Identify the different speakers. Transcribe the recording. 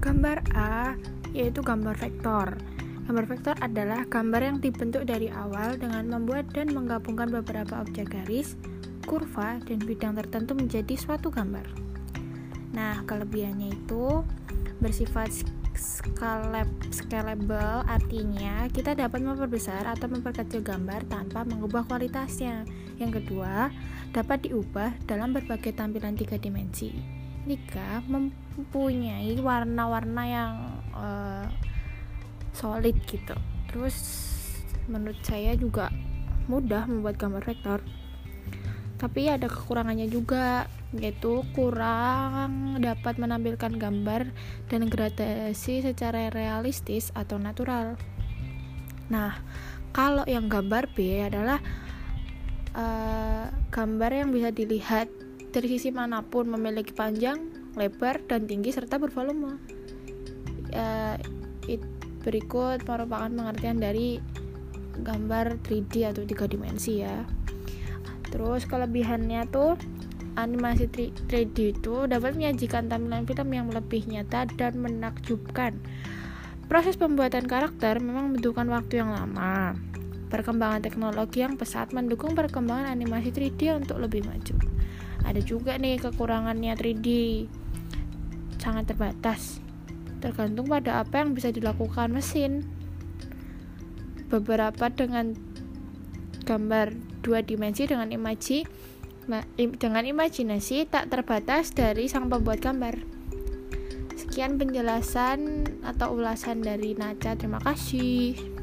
Speaker 1: Gambar A yaitu gambar vektor. Gambar vektor adalah gambar yang dibentuk dari awal dengan membuat dan menggabungkan beberapa objek garis, kurva, dan bidang tertentu menjadi suatu gambar. Nah, kelebihannya itu bersifat scalable, artinya kita dapat memperbesar atau memperkecil gambar tanpa mengubah kualitasnya. Yang kedua, dapat diubah dalam berbagai tampilan tiga dimensi. Nika mempunyai warna-warna yang uh, solid gitu. Terus menurut saya juga mudah membuat gambar vektor. Tapi ada kekurangannya juga, yaitu kurang dapat menampilkan gambar dan gradasi secara realistis atau natural. Nah, kalau yang gambar B adalah uh, gambar yang bisa dilihat dari sisi mana pun memiliki panjang, lebar, dan tinggi serta bervolume. Uh, it, berikut merupakan pengertian dari gambar 3D atau tiga dimensi ya. Terus kelebihannya tuh animasi 3D itu dapat menyajikan tampilan film yang lebih nyata dan menakjubkan. Proses pembuatan karakter memang membutuhkan waktu yang lama. Perkembangan teknologi yang pesat mendukung perkembangan animasi 3D untuk lebih maju ada juga nih kekurangannya 3D sangat terbatas. Tergantung pada apa yang bisa dilakukan mesin. Beberapa dengan gambar dua dimensi dengan imaji dengan imajinasi tak terbatas dari sang pembuat gambar. Sekian penjelasan atau ulasan dari Naca terima kasih